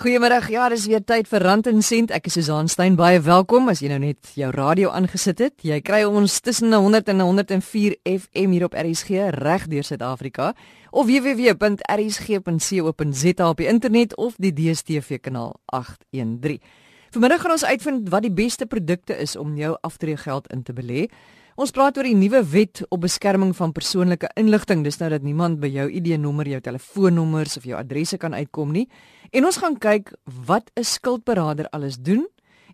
Goeiemôre. Ja, dis weer tyd vir Rand en Sent. Ek is Susan Stein. Baie welkom as jy nou net jou radio aangesit het. Jy kry ons tussen 100 en 104 FM hier op RSG reg deur Suid-Afrika of www.rsg.co.za op die internet of die DStv kanaal 813. Vanmiddag gaan ons uitvind wat die beste produkte is om jou aftreegeld in te belê. Ons praat oor die nuwe wet op beskerming van persoonlike inligting. Dis nou dat niemand by jou ID-nommer, jou telefoonnommers of jou adresse kan uitkom nie. En ons gaan kyk wat 'n skuldberader alles doen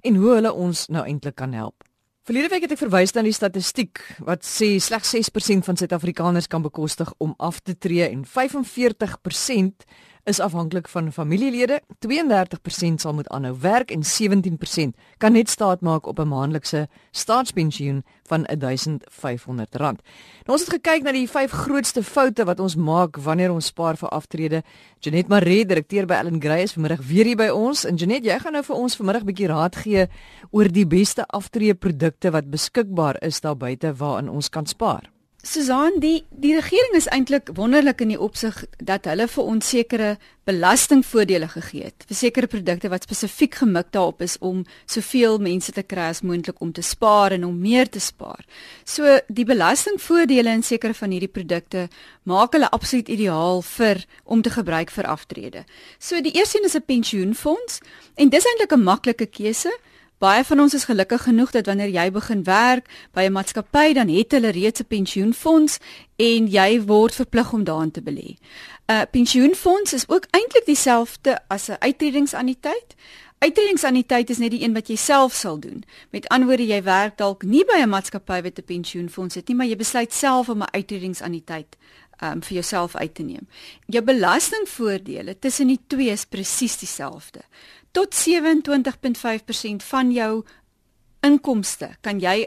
en hoe hulle ons nou eintlik kan help. Verlede week het ek verwys na die statistiek wat sê slegs 6% van Suid-Afrikaners kan bekostig om af te tree en 45% is afhanklik van familielede. 32% sal moet aanhou werk en 17% kan net staat maak op 'n maandelikse staatspensioen van R1500. Nou ons het gekyk na die vyf grootste foute wat ons maak wanneer ons spaar vir aftrede. Janet Maree, direkteur by Allen Gray is vanmiddag weer hier by ons. En Janet, jy gaan nou vir ons vanmiddag 'n bietjie raad gee oor die beste aftreeprodukte wat beskikbaar is daar buite waarin ons kan spaar. Susan, die die regering is eintlik wonderlik in die opsig dat hulle vir ons sekere belastingvoordele gegee het vir sekere produkte wat spesifiek gemik daarop is om soveel mense te kry as moontlik om te spaar en om meer te spaar. So die belastingvoordele in sekere van hierdie produkte maak hulle absoluut ideaal vir om te gebruik vir aftrede. So die eerste een is 'n pensioenfonds en dis eintlik 'n maklike keuse. Baie van ons is gelukkig genoeg dat wanneer jy begin werk by 'n maatskappy, dan het hulle reeds 'n pensioenfonds en jy word verplig om daarin te belê. 'n uh, Pensioenfonds is ook eintlik dieselfde as 'n uitredingsanniteit. Uitredingsanniteit is net die een wat jy self sal doen. Met ander woorde, jy werk dalk nie by 'n maatskappy wat 'n pensioenfonds het nie, maar jy besluit self om 'n uitredingsanniteit um, vir jouself uit te neem. Jou belastingvoordele tussen die twee is presies dieselfde tot 27.5% van jou inkomste kan jy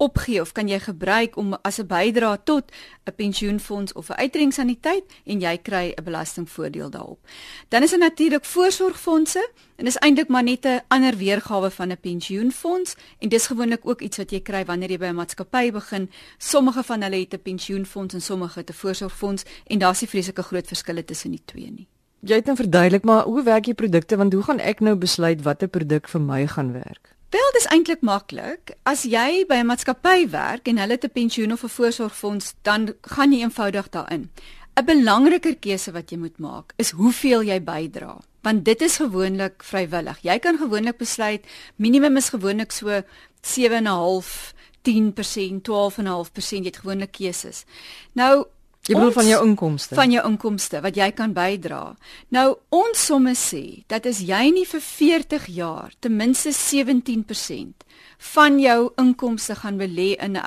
opgee of kan jy gebruik om as 'n bydrae tot 'n pensioenfonds of 'n uitredingsanniteit en jy kry 'n belastingvoordeel daarop. Dan is daar natuurlik voorsorgfondse en dis eintlik maar net 'n ander weergawe van 'n pensioenfonds en dis gewoonlik ook iets wat jy kry wanneer jy by 'n maatskappy begin. Sommige van hulle het 'n pensioenfonds en sommige het 'n voorsorgfonds en daar's nie vreeslike groot verskille tussen die twee nie. Jy het nou verduidelik maar hoe werk die produkte want hoe gaan ek nou besluit watter produk vir my gaan werk? Wel, dis eintlik maklik. As jy by 'n maatskappy werk en hulle het 'n pensioen of 'n voorsorgfonds, dan gaan jy eenvoudig daarin. 'n Belangriker keuse wat jy moet maak is hoeveel jy bydra, want dit is gewoonlik vrywillig. Jy kan gewoonlik besluit minimum is gewoonlik so 7.5 10%, 12.5%, jy het gewoonlik keuses. Nou Jy bedoel van jou inkomste. Van jou inkomste wat jy kan bydra. Nou ons somme sê dat as jy nie vir 40 jaar ten minste 17% van jou inkomste gaan belê in 'n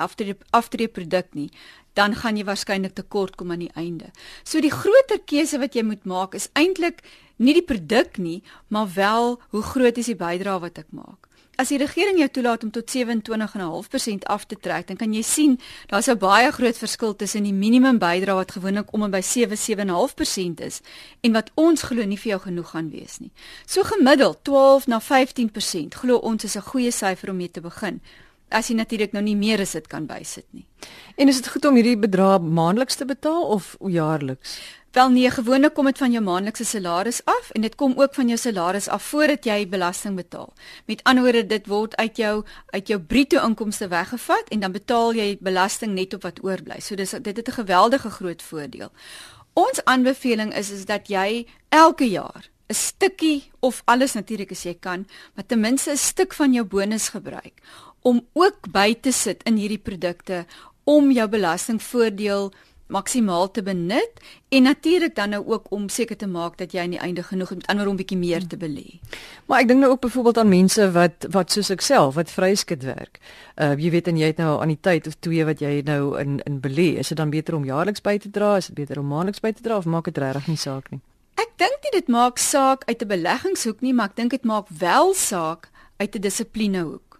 aftreeproduk nie, dan gaan jy waarskynlik tekort kom aan die einde. So die groter keuse wat jy moet maak is eintlik nie die produk nie, maar wel hoe groot is die bydrae wat ek maak as die regering jou toelaat om tot 27.5% af te trek, dan kan jy sien daar's 'n baie groot verskil tussen die minimum bydrae wat gewoonlik om en by 7.5% is en wat ons glo nie vir jou genoeg gaan wees nie. So gemiddeld 12 na 15% glo ons is 'n goeie syfer om mee te begin. As jy natuurlik nou nie meer as dit kan bysit nie. En is dit goed om hierdie bedrag maandeliks te betaal of jaarliks? Wel nee, gewoonlik kom dit van jou maandelikse salaris af en dit kom ook van jou salaris af voordat jy belasting betaal. Met ander woorde, dit word uit jou uit jou bruto inkomste weggevat en dan betaal jy belasting net op wat oorbly. So dis dit het 'n geweldige groot voordeel. Ons aanbeveling is is dat jy elke jaar 'n stukkie of alles natuurlik as jy kan, maar ten minste 'n stuk van jou bonus gebruik om ook by te sit in hierdie produkte om jou belastingvoordeel maksimaal te benut en natuurlik dan nou ook om seker te maak dat jy aan die einde genoeg het met ander om bietjie meer te belê. Maar ek dink nou ook byvoorbeeld aan mense wat wat soos ek self wat vryskut werk. Uh jy weet en jy het nou aan die tyd of twee wat jy nou in in belê, is dit dan beter om jaarliks by te dra, is dit beter om maandeliks by te dra of maak dit regtig nie saak nie? Ek dink nie dit maak saak uit 'n beleggingshoek nie, maar ek dink dit maak wel saak uit 'n dissiplinehoek.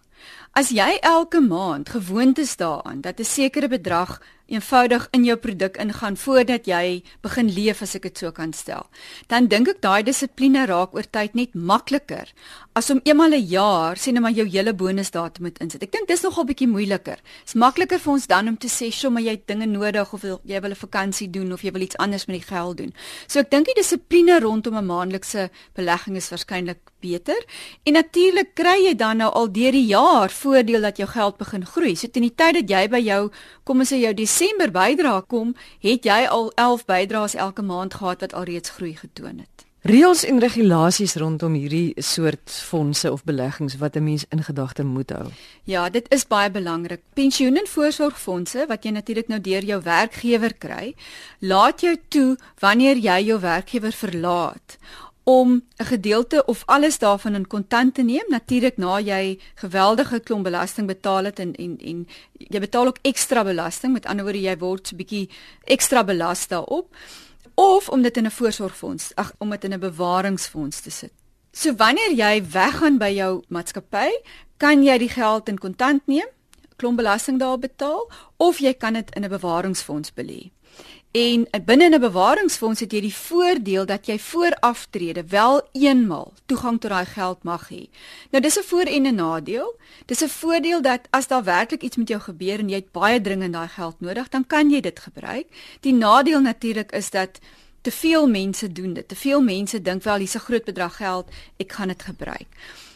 As jy elke maand gewoond is daaraan dat 'n sekere bedrag eenvoudig in jou produk ingaan voordat jy begin leef as ek dit so kan stel. Dan dink ek daai dissipline raak oor tyd net makliker as om eenmal 'n een jaar sien maar jou hele bonusdatum moet insit. Ek dink dis nogal bietjie moeiliker. Dit's makliker vir ons dan om te sê, "Sjoe, maar jy het dinge nodig of jy wil 'n vakansie doen of jy wil iets anders met die geld doen." So ek dink die dissipline rondom 'n maandelikse belegging is waarskynlik beter. En natuurlik kry jy dan nou al deur die jaar voordeel dat jou geld begin groei. So teen die tyd dat jy by jou kom ons sê jou Desember bydra kom, het jy al 11 bydraes elke maand gehad wat alreeds groei getoon het. Reëls en regulasies rondom hierdie soort fondse of beleggings wat 'n mens in gedagte moet hou. Ja, dit is baie belangrik. Pensioen en voorsorgfondse wat jy natuurlik nou deur jou werkgewer kry, laat jou toe wanneer jy jou werkgewer verlaat om 'n gedeelte of alles daarvan in kontant te neem natuurlik na jy geweldige klomp belasting betaal het en en en jy betaal ook ekstra belasting met ander woorde jy word 'n bietjie ekstra belas daarop of om dit in 'n voorsorgfonds, ag om dit in 'n bewaringsfonds te sit. So wanneer jy weggaan by jou maatskappy, kan jy die geld in kontant neem, klomp belasting daar betaal of jy kan dit in 'n bewaringsfonds belê. En binne 'n bewaringsfonds het jy die voordeel dat jy voor aftrede wel eenmal toegang tot daai geld mag hê. Nou dis 'n voor en 'n nadeel. Dis 'n voordeel dat as daar werklik iets met jou gebeur en jy het baie dringend daai geld nodig, dan kan jy dit gebruik. Die nadeel natuurlik is dat te veel mense doen dit. Te veel mense dink wel hier's 'n groot bedrag geld, ek gaan dit gebruik.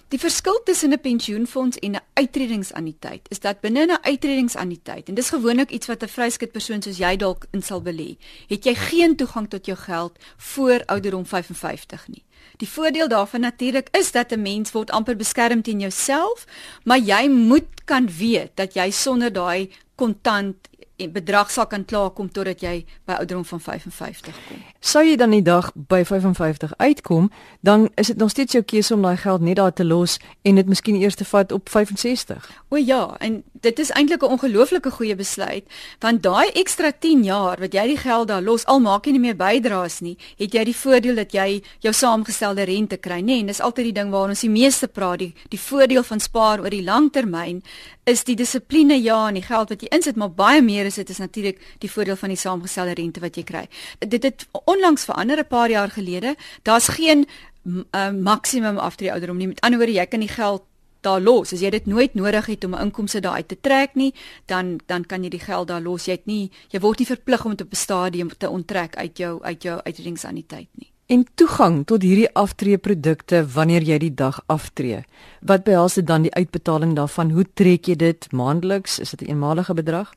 Die verskil tussen 'n pensioenfonds en 'n uitredingsanniteit is dat binne 'n uitredingsanniteit en dis gewoonlik iets wat 'n vryskut persoon soos jy dalk in sal belê, het jy geen toegang tot jou geld voor ouderdom 55 nie. Die voordeel daarvan natuurlik is dat 'n mens word amper beskerm teen jouself, maar jy moet kan weet dat jy sonder daai kontant bedrag sal kan klaarkom totdat jy by ouderdom van 55 kom. Sou jy dan die dag by 55 uitkom, dan is dit nog steeds jou keuse om daai geld net daar te los en dit miskien eers te vat op 65. O ja, en dit is eintlik 'n ongelooflike goeie besluit, want daai ekstra 10 jaar wat jy die geld daar los, al maak jy nie meer bydraes nie, het jy die voordeel dat jy jou saamgestelde rente kry, nê? Nee, en dis altyd die ding waaroor ons die meeste praat, die die voordeel van spaar oor die lang termyn is die dissipline ja en die geld wat jy insit, maar baie meer is dit is natuurlik die voordeel van die saamgestelde rente wat jy kry. Dit het onlangs verander 'n paar jaar gelede. Daar's geen uh, maksimum aftrede ouderdom nie. Met ander woorde, jy kan die geld daar los. As jy dit nooit nodig het om 'n inkomste daai te trek nie, dan dan kan jy die geld daar los. Jy het nie jy word nie verplig om dit op 'n stadium te onttrek uit jou uit jou uitredingsanniteit nie en toegang tot hierdie aftreeprodukte wanneer jy die dag aftree. Wat behels dit dan die uitbetaling daarvan? Hoe trek jy dit maandeliks? Is dit 'n eenmalige bedrag?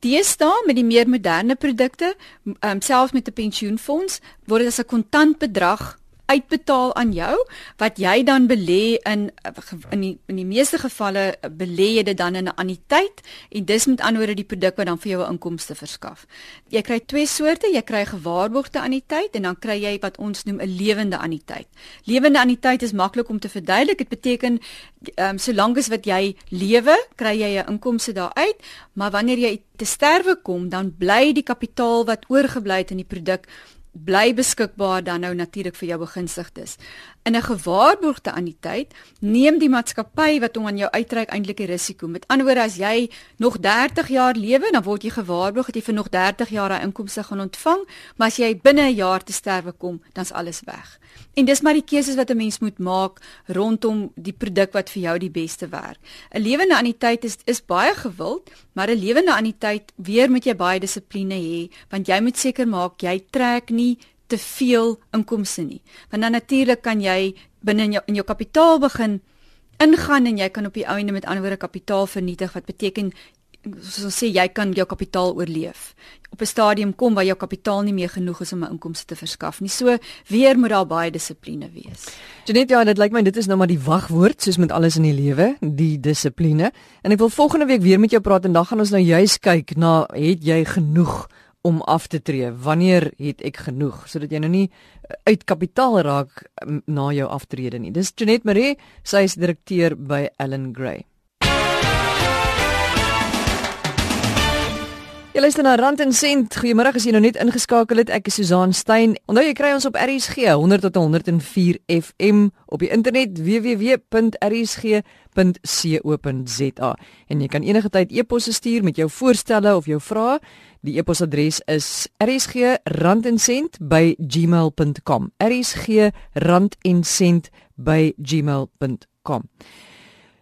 Deesdae met die meer moderne produkte, um, selfs met 'n pensioenfonds, word dit as 'n kontantbedrag uitbetaal aan jou wat jy dan belê in in die in die meeste gevalle belê jy dit dan in 'n anniteit en dis met anderwoorde die produk wat dan vir jou 'n inkomste verskaf. Jy kry twee soorte, jy kry gewaarborgde anniteit en dan kry jy wat ons noem 'n lewende anniteit. Lewende anniteit is maklik om te verduidelik. Dit beteken ehm um, solank as wat jy lewe, kry jy 'n inkomste daaruit, maar wanneer jy te sterwe kom, dan bly die kapitaal wat oorgebly het in die produk bly beskikbaar dan nou natuurlik vir jou begunstigdes. In 'n gewaarborgde anniteit neem die maatskappy wat hom aan jou uitreik eintlik die risiko. Met ander woorde, as jy nog 30 jaar lewe, dan word jy gewaarborg dat jy vir nog 30 jaar daai inkomste gaan ontvang, maar as jy binne 'n jaar te sterwe kom, dan's alles weg. En dis maar die keuses wat 'n mens moet maak rondom die produk wat vir jou die beste werk. 'n Lewende anniteit is is baie gewild, maar 'n lewende anniteit weer moet jy baie dissipline hê, want jy moet seker maak jy trek nie te veel inkomste nie. Want dan natuurlik kan jy binne in jou in jou kapitaal begin ingaan en jy kan op die einde met ander woorde kapitaal vernietig wat beteken soos ons sê jy kan jou kapitaal oorleef. Op 'n stadium kom waar jou kapitaal nie meer genoeg is om 'n inkomste te verskaf nie. So weer moet daar baie dissipline wees. Janet, ja, dit lyk my dit is nou maar die wagwoord soos met alles in die lewe, die dissipline. En ek wil volgende week weer met jou praat en dan gaan ons nou juis kyk na het jy genoeg om af te tree? Wanneer het ek genoeg sodat jy nou nie eh, uit kapitaal raak na jou aftrede nie? Dis Janet Marie, sy is direkteur by Allen Gray. Jy luister na Rand en Sent. Goeiemôre as jy nou net ingeskakel het. Ek is Susan Stein. Onthou jy kry ons op RSG 100 tot 104 FM op die internet www.rsg.co.za. En jy kan enige tyd e-posse stuur met jou voorstelle of jou vrae. Die e-posadres is rsg@randencent@gmail.com. rsg@randencent@gmail.com.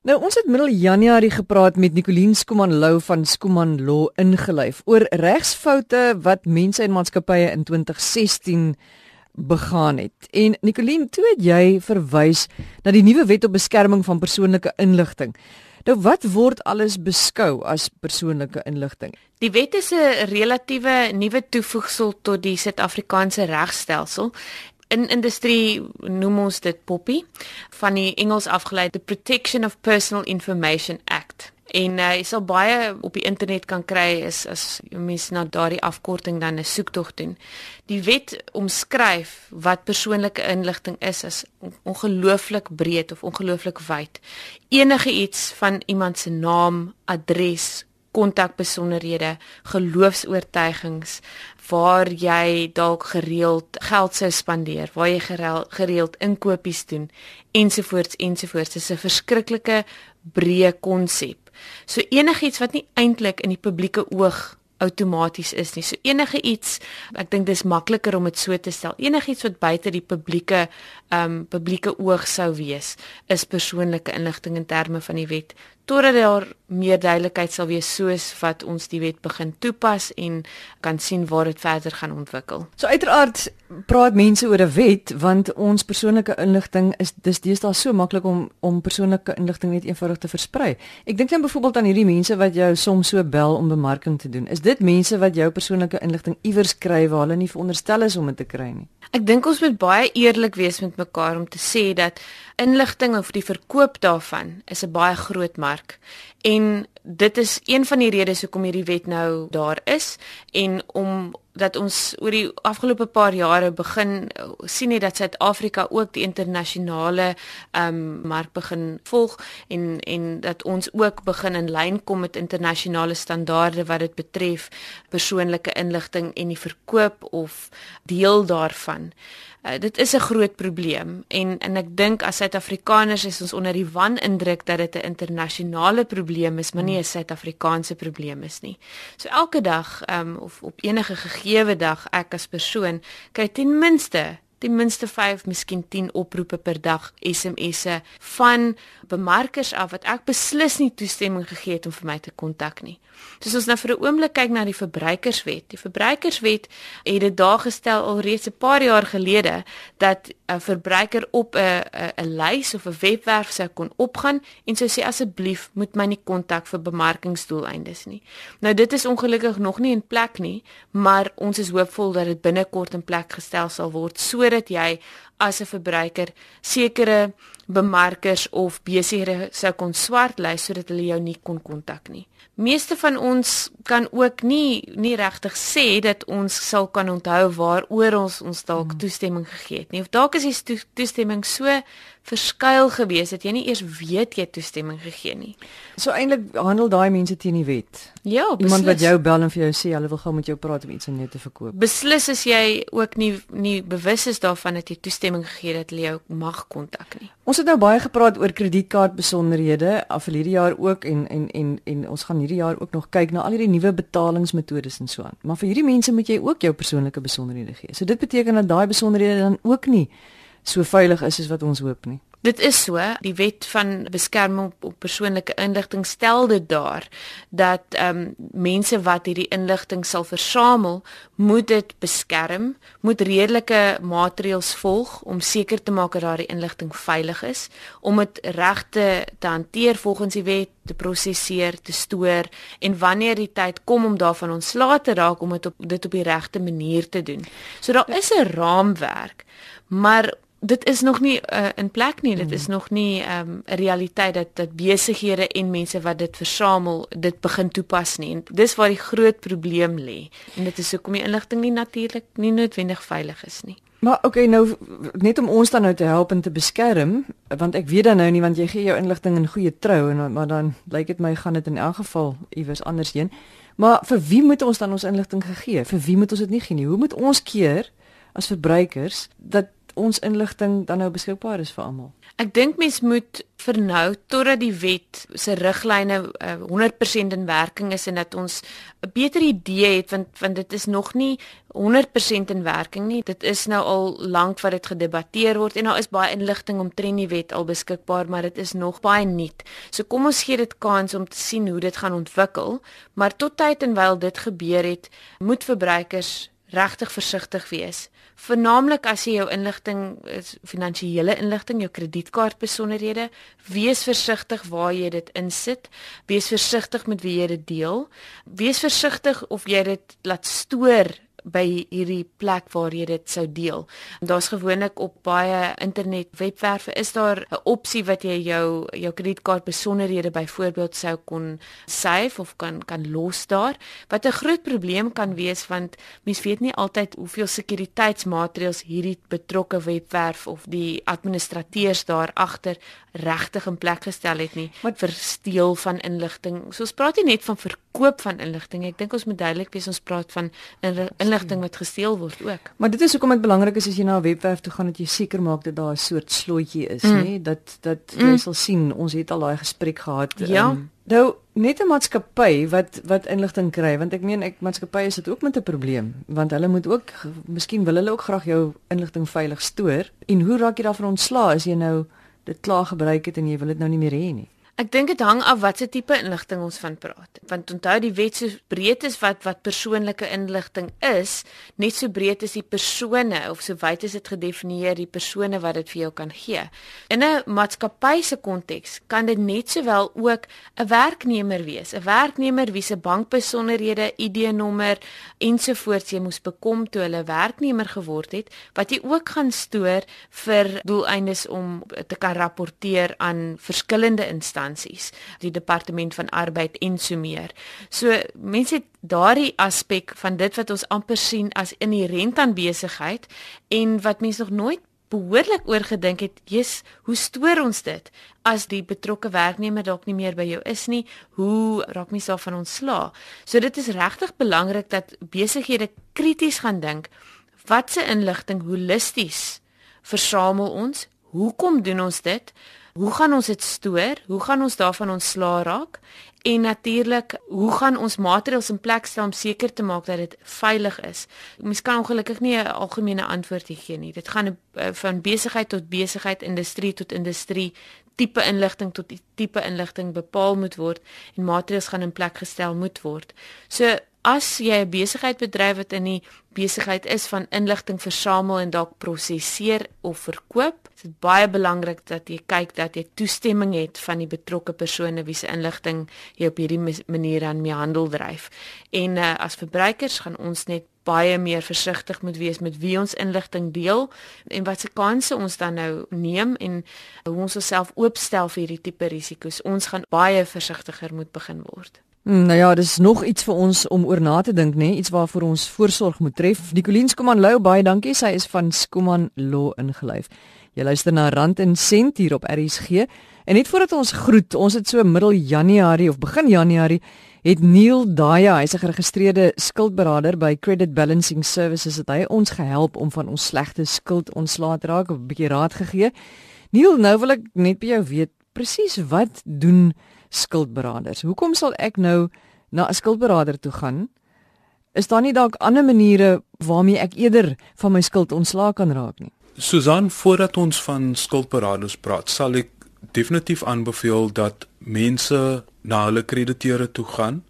Nou ons het middel Januarie gepraat met Nicoline Skuman Lou van Skuman Law ingelyf oor regsfoute wat mense en maatskappye in 2016 begaan het. En Nicoline, toe het jy verwys na die nuwe wet op beskerming van persoonlike inligting. Nou wat word alles beskou as persoonlike inligting? Die wet is 'n relatiewe nuwe toevoegsel tot die Suid-Afrikaanse regstelsel. In industrie noem ons dit poppy. Van die Engels afgelei the Protection of Personal Information Act en uh, jy sal baie op die internet kan kry is as mense na daardie afkorting dan 'n soektog doen. Die wet omskryf wat persoonlike inligting is as ongelooflik breed of ongelooflik wyd. Enige iets van iemand se naam, adres, kontakbesonderhede, geloofs-oortuigings, waar jy dalk gereeld geld sou spandeer, waar jy gereeld inkopies doen ensovoorts ensovoorts. Dit is 'n verskriklike breë konsep. So enigiets wat nie eintlik in die publieke oog outomaties is nie. So enige iets, ek dink dis makliker om dit so te stel. Enigiets wat buite die publieke ehm um, publieke oog sou wees, is persoonlike inligting in terme van die wet totdat daar meer duidelikheid sal wees soos wat ons die wet begin toepas en kan sien waar dit verder gaan ontwikkel. So uiteraard praat mense oor 'n wet want ons persoonlike inligting is dis deesdae so maklik om om persoonlike inligting net eenvoudig te versprei. Ek dink dan byvoorbeeld aan hierdie mense wat jou soms so bel om bemarking te doen. Is dit mense wat jou persoonlike inligting iewers kry waar hulle nie veronderstel is om dit te kry nie? Ek dink ons moet baie eerlik wees met mekaar om te sê dat inligting of die verkoop daarvan is 'n baie groot mark en dit is een van die redes hoekom hierdie wet nou daar is en om dat ons oor die afgelope paar jare begin sien net dat Suid-Afrika ook die internasionale ehm um, mark begin volg en en dat ons ook begin in lyn kom met internasionale standaarde wat dit betref persoonlike inligting en die verkoop of deel daarvan. Uh, dit is 'n groot probleem en en ek dink as Suid-Afrikaners is ons onder die wanindruk dat dit 'n internasionale probleem is, maar nie 'n Suid-Afrikaanse probleem is nie. So elke dag um, of op enige gegeewe dag ek as persoon kry ten minste ten minste 5, miskien 10 oproepe per dag SMS'e van bemarkers af wat ek beslis nie toestemming gegee het om vir my te kontak nie. Soos ons nou vir 'n oomblik kyk na die verbruikerswet. Die verbruikerswet het dit daar gestel alreeds 'n paar jaar gelede dat 'n verbruiker op 'n 'n lys of 'n webwerf sou kon opgaan en sou sê asseblief moet my nie kontak vir bemarkingsdoeleindes nie. Nou dit is ongelukkig nog nie in plek nie, maar ons is hoopvol dat dit binnekort in plek gestel sal word sodat jy as 'n verbruiker sekere bemarkers of besighede sou kon swartlys sodat hulle jou nie kon kontak nie. Meeste van ons kan ook nie nie regtig sê dat ons sal kan onthou waaroor ons ons dalk hmm. toestemming gegee het nie. Of dalk is die toestemming so verskuil gewees dat jy nie eers weet jy toestemming gegee nie. So eintlik handel daai mense teen die wet. Ja, beslis. Iemand wat jou bel en vir jou sê hulle wil gou met jou praat om iets aan jou te verkoop. Beslis as jy ook nie nie bewus is daarvan dat jy toestemming gegee het dat hulle jou mag kontak nie. Ons het nou baie gepraat oor kredietkaart besonderhede af hierdie jaar ook en en en en ons gaan hierdie jaar ook nog kyk na al hierdie nuwe betalingsmetodes en so aan. Maar vir hierdie mense moet jy ook jou persoonlike besonderhede gee. So dit beteken dat daai besonderhede dan ook nie so veilig is as wat ons hoop nie. Dit is so, die wet van beskerming op, op persoonlike inligting stel dit daar dat ehm um, mense wat hierdie inligting sal versamel, moet dit beskerm, moet redelike maatreëls volg om seker te maak dat daardie inligting veilig is, om dit reg te, te hanteer volgens die wet, te prosesseer, te stoor en wanneer die tyd kom om daarvan ontslae te raak om dit op dit op die regte manier te doen. So daar is 'n raamwerk, maar dit is nog nie uh, in plek nie. Dit is mm. nog nie ehm, 'n um, realiteit dat dat besighede en mense wat dit versamel dit begin toepas nie. En dis waar die groot probleem lê. En dit is hoekom die inligting nie natuurlik nie noodwendig veilig is nie. Maar okay, nou net om ons dan nou te help en te beskerm, want ek weet dan nou nie want jy gee jou inligting in goeie trou en maar dan lyk dit my gaan dit in elk geval iewers anders heen. Maar vir wie moet ons dan ons inligting gegee? Vir wie moet ons dit nie gee nie? Hoe moet ons keer as verbruikers dat ons inligting dan nou beskikbaar is vir almal? Ek dink mens moet vir nou totdat die wet se riglyne uh, 100% in werking is en dat ons 'n beter idee het want want dit is nog nie 100% in werking nie. Dit is nou al lank wat dit gedebatteer word en daar is baie inligting omtrent die wet al beskikbaar, maar dit is nog baie nuut. So kom ons gee dit kans om te sien hoe dit gaan ontwikkel, maar tot tyd en wyl dit gebeur het, moet verbruikers regtig versigtig wees. Vernaamlik as jy jou inligting finansiële inligting, jou kredietkaart besonderhede, wees versigtig waar jy dit insit. Wees versigtig met wie jy dit deel. Wees versigtig of jy dit laat stoor by hierdie plek waar jy dit sou deel. Daar's gewoonlik op baie internet webwerwe is daar 'n opsie wat jy jou jou kredietkaart besonderhede byvoorbeeld sou kon save of kan kan los daar. Wat 'n groot probleem kan wees want mens weet nie altyd hoeveel sekuriteitsmaatreëls hierdie betrokke webwerf of die administrateurs daar agter regtig in plek gestel het nie wat vir steel van inligting. So ons praat nie net van verkoop van inligting. Ek dink ons moet duidelik wees ons praat van inligting wat gesteel word ook. Maar dit is hoekom dit belangrik is as jy na 'n webwerf toe gaan dat jy seker maak dat daar 'n soort slotjie is, mm. nê, dat dat jy mm. sal sien ons het al daai gesprek gehad. Ja. Um, nou net 'n maatskappy wat wat inligting kry want ek meen ek maatskappye sit ook met 'n probleem want hulle moet ook miskien wil hulle ook graag jou inligting veilig stoor en hoe raak jy daarvan ontslae as jy nou dit klaar gebruik het en jy wil dit nou nie meer hê nie. Ek dink dit hang af watse tipe inligting ons van praat. Want onthou die wet so breed is wat wat persoonlike inligting is, net so breed is die persone of so wyd is dit gedefinieer die persone wat dit vir jou kan gee. In 'n maatskappy se konteks kan dit net sowel ook 'n werknemer wees, 'n werknemer wie se bankbesonderhede, ID-nommer ensovoorts jy moes bekom toe hulle werknemer geword het, wat jy ook gaan stoor vir doeleindes om te kan rapporteer aan verskillende instansies instansies, die departement van arbeid en so meer. So mense het daardie aspek van dit wat ons amper sien as inherent aan besigheid en wat mense nog nooit behoorlik oorgedink het, jy's, hoe stoor ons dit as die betrokke werknemer dalk nie meer by jou is nie? Hoe raak mense daarvan ontslaa? So dit is regtig belangrik dat besighede krities gaan dink watse inligting holisties versamel ons? Hoekom doen ons dit? Hoe gaan ons dit stoor? Hoe gaan ons daarvan ontslaa raak? En natuurlik, hoe gaan ons maatreëls in plek stel om seker te maak dat dit veilig is? Mens kan ongelukkig nie 'n algemene antwoord gee nie. Dit gaan eh, van besigheid tot besigheid, industrie tot industrie, tipe inligting tot tipe inligting bepaal moet word en maatreëls gaan in plek gestel moet word. So as jy 'n besigheid bedryf wat in die besigheid is van inligting versamel en dalk prosesseer of verkoop, is dit baie belangrik dat jy kyk dat jy toestemming het van die betrokke persone wie se inligting jy op hierdie manier aan mee handel dryf. En uh, as verbruikers gaan ons net baie meer versigtig moet wees met wie ons inligting deel en wat se kansse ons dan nou neem en hoe ons osself oopstel vir hierdie tipe risiko's. Ons gaan baie versigtiger moet begin word. Hmm, nou ja, dis nog iets vir ons om oor na te dink, nê, iets waarvoor ons voorsorg moet tref. Nicoline Skuman Lou, baie dankie. Sy is van Skuman Law ingelyf. Jy luister na Rand en Sent hier op RSG. En net voordat ons groet, ons het so middel Januarie of begin Januarie het Neil Daya, hy's 'n geregistreerde skuldberader by Credit Balancing Services, het hy ons gehelp om van ons slegte skuld ontslae te raak, 'n bietjie raad gegee. Neil, nou wil ek net by jou weet presies wat doen skuldberaders. Hoekom sal ek nou na 'n skuldberader toe gaan? Is daar nie dalk ander maniere waarmee ek eerder van my skuld ontslae kan raak nie? Susan, voordat ons van skuldberaders praat, sal ek definitief aanbeveel dat mense na hulle krediteure toe gaan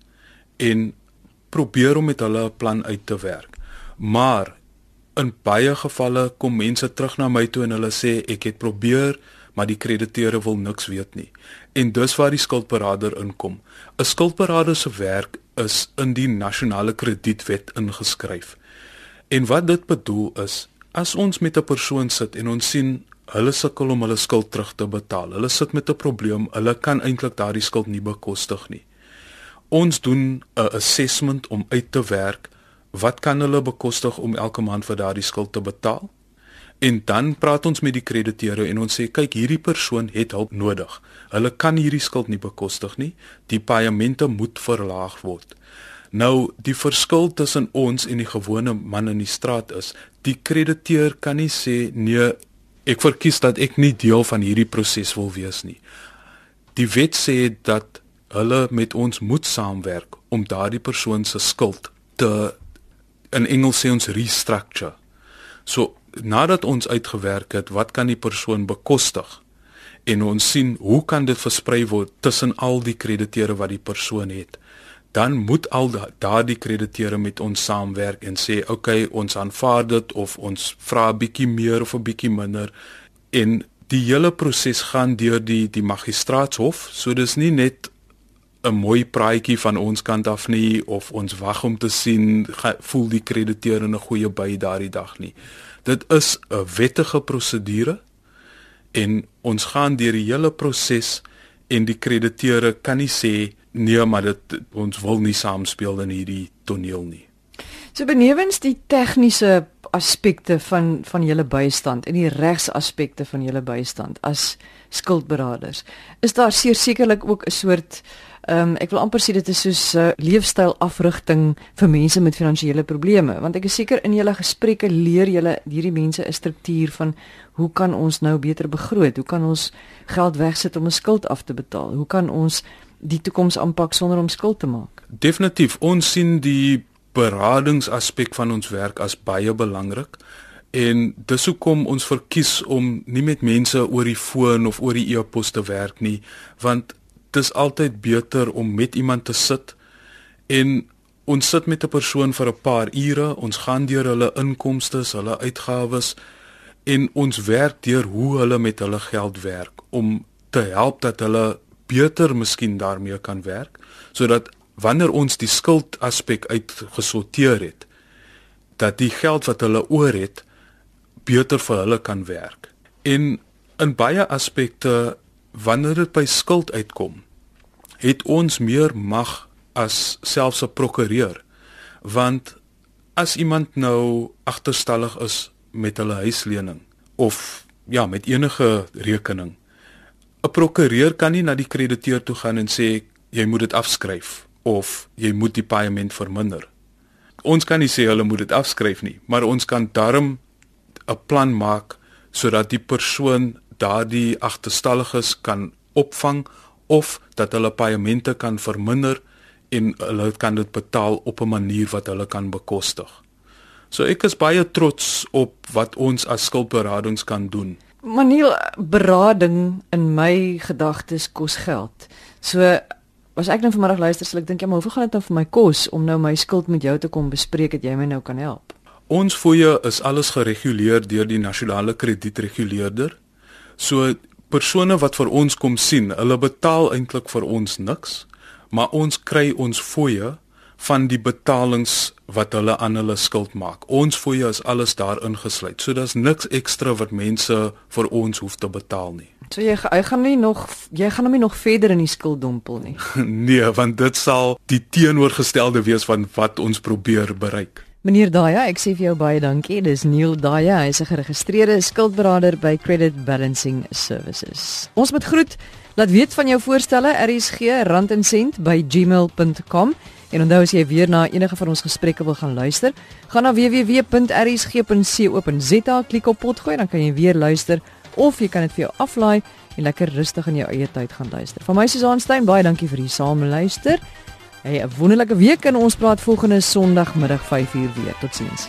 en probeer om met hulle 'n plan uit te werk. Maar in baie gevalle kom mense terug na my toe en hulle sê ek het probeer maar die krediteure wil niks weet nie. En dis waar die skuldberader inkom. 'n Skuldberader se werk is in die nasionale kredietwet ingeskryf. En wat dit bedoel is, as ons met 'n persoon sit en ons sien hulle sukkel om hulle skuld terug te betaal. Hulle sit met 'n probleem, hulle kan eintlik daardie skuld nie bekostig nie. Ons doen 'n assessment om uit te werk wat kan hulle bekostig om elke maand vir daardie skuld te betaal? En dan praat ons met die krediteure en ons sê kyk hierdie persoon het hulp nodig. Hulle kan hierdie skuld nie bekostig nie. Die paemente moet verlaag word. Nou die verskil tussen ons en die gewone man in die straat is, die krediteur kan nie sê nee, ek verkies dat ek nie deel van hierdie proses wil wees nie. Die wet sê dat hulle met ons moet saamwerk om daardie persoon se skuld te in Engels sê ons restructure. So nadat ons uitgewerk het wat kan die persoon bekostig? En ons sien hoe kan dit versprei word tussen al die krediteure wat die persoon het? Dan moet al daardie krediteure met ons saamwerk en sê okay ons aanvaar dit of ons vra 'n bietjie meer of 'n bietjie minder. En die hele proses gaan deur die die magistraatshof. So dis nie net 'n mooi praatjie van ons kant af nie of ons wag om te sien voel die krediteur in 'n goeie by daardie dag nie dit is 'n wettige prosedure en ons gaan deur die hele proses en die krediteure kan nie sê nee maar dit ons wil nie saamspeel in hierdie toneel nie. So benewens die tegniese aspekte van van julle bystand en die regsaspekte van julle bystand as skuldberaders, is daar sekerlik ook 'n soort Ehm um, ek wil amper sê dit is soos 'n uh, leefstyl afrigting vir mense met finansiële probleme want ek is seker in julle gesprekke leer julle hierdie mense 'n struktuur van hoe kan ons nou beter begroot? Hoe kan ons geld wegsit om 'n skuld af te betaal? Hoe kan ons die toekoms aanpak sonder om skuld te maak? Definitief. Ons sien die beradingsaspek van ons werk as baie belangrik. En dis hoekom ons verkies om nie met mense oor die foon of oor die e-pos te werk nie, want dis altyd beter om met iemand te sit en ons sit met 'n persoon vir 'n paar ure, ons gaan deur hulle inkomste, hulle uitgawes en ons werk deur hoe hulle met hulle geld werk om te help dat hulle beter miskien daarmee kan werk sodat wanneer ons die skuld aspek uitgesorteer het dat die geld wat hulle oor het beter vir hulle kan werk. En in baie aspekte wanneer dit by skuld uitkom, het ons meer mag as selfs 'n prokureur. Want as iemand nou agterstallig is met hulle huislening of ja, met enige rekening, 'n prokureur kan nie na die krediteur toe gaan en sê jy moet dit afskryf of jy moet die paiement verminder. Ons kan nie sê hulle moet dit afskryf nie, maar ons kan darm 'n plan maak sodat die persoon daardie agterstalliges kan opvang of dat hulle paemente kan verminder en hulle kan dit betaal op 'n manier wat hulle kan bekostig. So ek is baie trots op wat ons as skuldberadings kan doen. Maniel berading in my gedagtes kos geld. So as ek nou vanmiddag luister, sal ek dink ja, maar hoeveel gaan dit nou vir my kos om nou my skuld met jou te kom bespreek dat jy my nou kan help? Ons fooie is alles gereguleer deur die nasionale kredietreguleerder. So persone wat vir ons kom sien, hulle betaal eintlik vir ons niks, maar ons kry ons fooie van die betalings wat hulle aan hulle skuld maak. Ons fooie is alles daar ingesluit. So daar's niks ekstra wat mense vir ons hoef te betaal nie. So jy jy gaan nie nog jy gaan hom nie nog verder in die skuld dompel nie. nee, want dit sal die teenoorgestelde wees van wat ons probeer bereik. Meneer Daya, ek sê vir jou baie dankie. Dis Neil Daya, hy's 'n geregistreerde skuldberader by Credit Balancing Services. Ons moet groet. Laat weet van jou voorstelle RSG rand en sent by gmail.com. En onthou as jy weer na enige van ons gesprekke wil gaan luister, gaan na www.rsg.co.za, klik op potgooi dan kan jy weer luister of jy kan dit vir jou aflaai en lekker rustig in jou eie tyd gaan luister. Van my Susan Stein, baie dankie vir die saamluister. Hey, 'n wonderlike week en ons praat volgende Sondagmiddag 5uur weer. Totsiens.